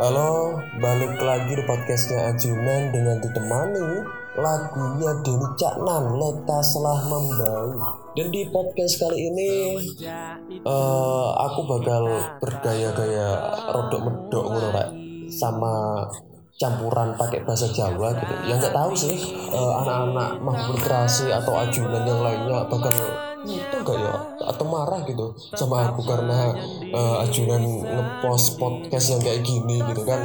Halo, balik lagi di podcastnya Ajunan dengan ditemani lagunya Denny Caknan, Leta Selah Membau. Dan di podcast kali ini uh, aku bakal bergaya-gaya rodok medok ngono sama campuran pakai bahasa Jawa gitu. Ya nggak tahu sih uh, anak-anak mahfud atau ajunan yang lainnya bakal itu enggak ya atau marah gitu sama aku karena uh, ajunan ngepost podcast yang kayak gini gitu kan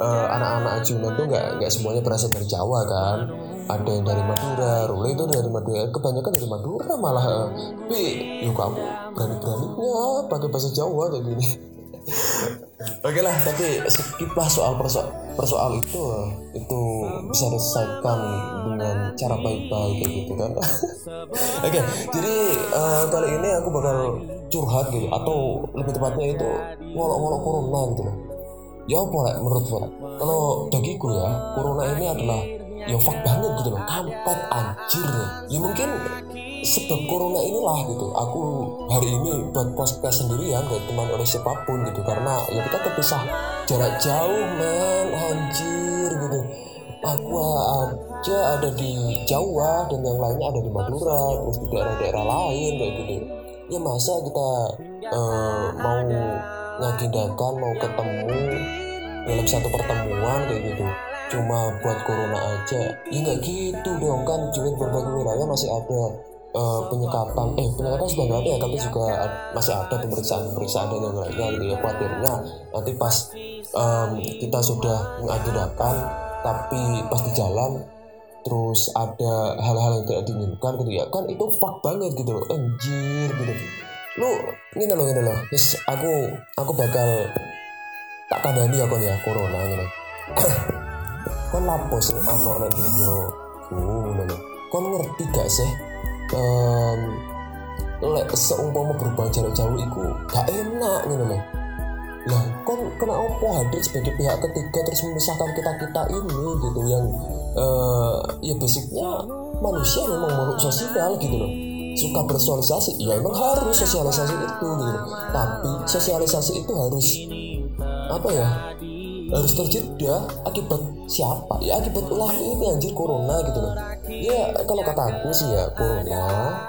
uh, anak-anak ajunan tuh nggak nggak semuanya berasal dari Jawa kan ada yang dari Madura, Rule itu dari Madura, kebanyakan dari Madura malah. Tapi yuk kamu berani-beraninya pakai bahasa Jawa kayak gini. Oke lah, tapi skip lah soal perso persoal itu itu bisa diselesaikan dengan cara baik-baik kayak gitu kan. Oke, jadi uh, kali ini aku bakal curhat gitu atau lebih tepatnya itu ngolok-ngolok corona gitu loh. Ya boleh menurut gue kalau bagiku ya corona ini adalah ya fuck banget gitu loh kampret anjir ya mungkin sebab corona inilah gitu. Aku hari ini buat podcast sendirian gak teman oleh siapa pun gitu. Karena ya kita terpisah jarak jauh men anjir gitu. Aku aja ada di Jawa dan yang lainnya ada di Madura terus di daerah-daerah lain kayak gitu. Ya masa kita uh, mau ngagendakan mau ketemu dalam satu pertemuan kayak gitu. Cuma buat corona aja. Ya nggak gitu dong kan juga berbagai wilayah masih ada uh, penyekatan eh penyekatan sudah nggak ada ya tapi juga masih ada pemeriksaan pemeriksaan dan yang lainnya gitu ya. Khawatirnya nanti pas um, kita sudah mengagendakan tapi pas di jalan terus ada hal-hal yang tidak diinginkan gitu ya. Kan itu fuck banget gitu loh anjir gitu. Lu ini loh ini loh yes, aku aku bakal tak kandani ya kon ya corona gitu kon lapo sih dunya ngono lho. Kon ngerti gak sih um, lek seumpama berbang jarak jauh iku gak enak ngono lho. Lah kon kena opo hadir sebagai pihak ketiga terus memisahkan kita kita ini gitu yang uh, ya basicnya manusia memang makhluk sosial gitu loh. Suka bersosialisasi ya emang harus sosialisasi itu gitu tapi sosialisasi itu harus apa ya harus terjeda akibat siapa? Ya akibat ulah ini anjir corona gitu loh. Ya kalau kata aku sih ya corona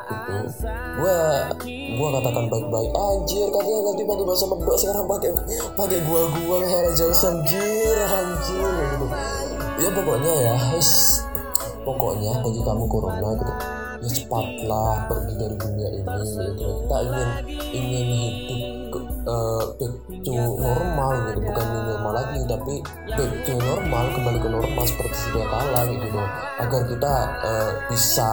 gitu. Gua gua katakan baik-baik anjir katanya nanti pakai bahasa medok sekarang pakai pakai gua gua hera jauh anjir anjir gitu. Ya pokoknya ya wis pokoknya bagi kamu corona gitu ya cepatlah pergi dari dunia ini gitu. Kita ingin ingin hidup uh, back to normal gitu bukan new normal lagi tapi back to normal kembali ke normal seperti sedia kala gitu loh. Agar kita uh, bisa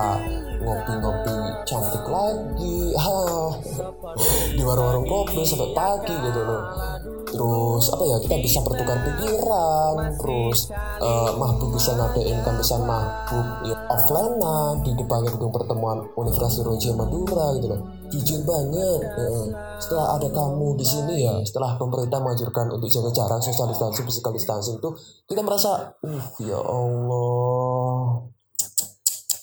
ngopi-ngopi cantik lagi. Di warung-warung kopi sampai pagi gitu loh terus apa ya kita bisa bertukar pikiran terus uh, mahbub bisa ngadain kampisan mahbub ya, offline nah di depan gedung pertemuan Universitas Roja Madura gitu loh. Jujur banget setelah ada kamu di sini ya setelah pemerintah mengajarkan untuk jaga jarak social distancing physical distancing itu kita merasa uh ya Allah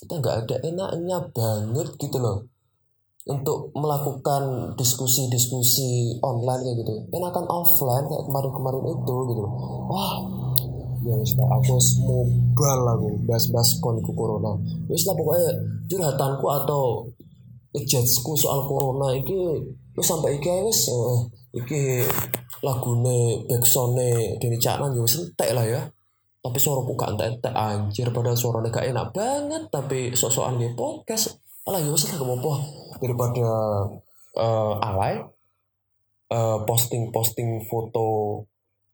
kita nggak ada enaknya banget gitu loh untuk melakukan diskusi-diskusi online kayak gitu. Enakan offline kayak kemarin-kemarin itu gitu. Wah ya wis aku mobile aku bahas-bahas koniku corona. Ya wis lah pokoknya curhatanku atau judgesku soal corona ini wis sampai iki wis. Uh, iki lagune backsoundnya dari Caknan ya wis entek lah ya. Tapi suara gak entek-entek anjir. Padahal suaranya gak enak banget tapi sok-sokan di podcast alah ya wis lah apa daripada uh, alay uh, posting posting foto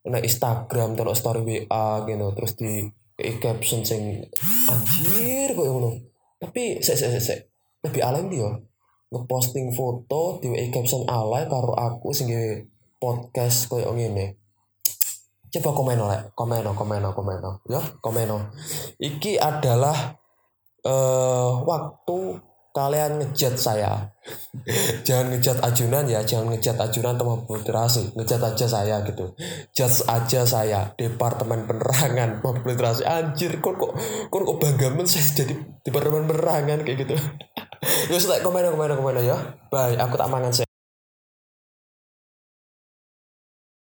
na Instagram terus story WA gitu terus di kayak caption sing anjir kok ngono. Tapi sek sek sek lebih alay dia ngeposting foto di WA caption alay karo aku sing podcast koyo ngene. Coba komen oleh komen komen komen ya komen iki adalah uh, waktu kalian ngejat saya. Jangan ngejat ajunan ya jangan ngejat ajunan atau mobilitasasi ngejat aja saya gitu. Judge aja saya departemen penerangan mobilitasasi anjir kok kok kok kok bangga men saya jadi departemen penerangan kayak gitu. Ya sudah komen komen komen ya. Bye aku tak mangan sih